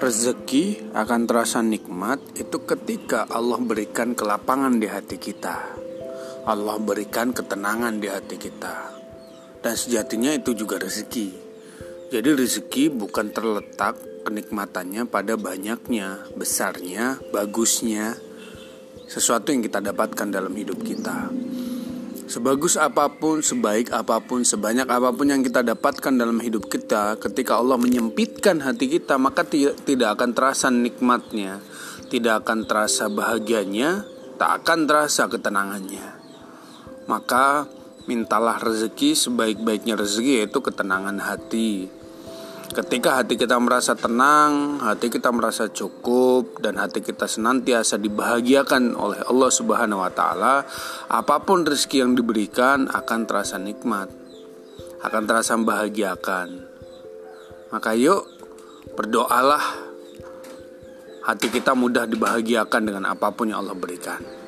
Rezeki akan terasa nikmat itu ketika Allah berikan kelapangan di hati kita. Allah berikan ketenangan di hati kita. Dan sejatinya itu juga rezeki. Jadi rezeki bukan terletak kenikmatannya pada banyaknya, besarnya, bagusnya sesuatu yang kita dapatkan dalam hidup kita. Sebagus apa pun, sebaik apa pun, sebanyak apa pun yang kita dapatkan dalam hidup kita, ketika Allah menyempitkan hati kita, maka tidak akan terasa nikmatnya, tidak akan terasa bahagianya, tak akan terasa ketenangannya. Maka mintalah rezeki sebaik-baiknya rezeki yaitu ketenangan hati, Ketika hati kita merasa tenang, hati kita merasa cukup dan hati kita senantiasa dibahagiakan oleh Allah Subhanahu wa taala, apa pun rezeki yang diberikan akan terasa nikmat. Akan terasa membahagiakan. Maka yuk berdoalah hati kita mudah dibahagiakan dengan apa pun yang Allah berikan.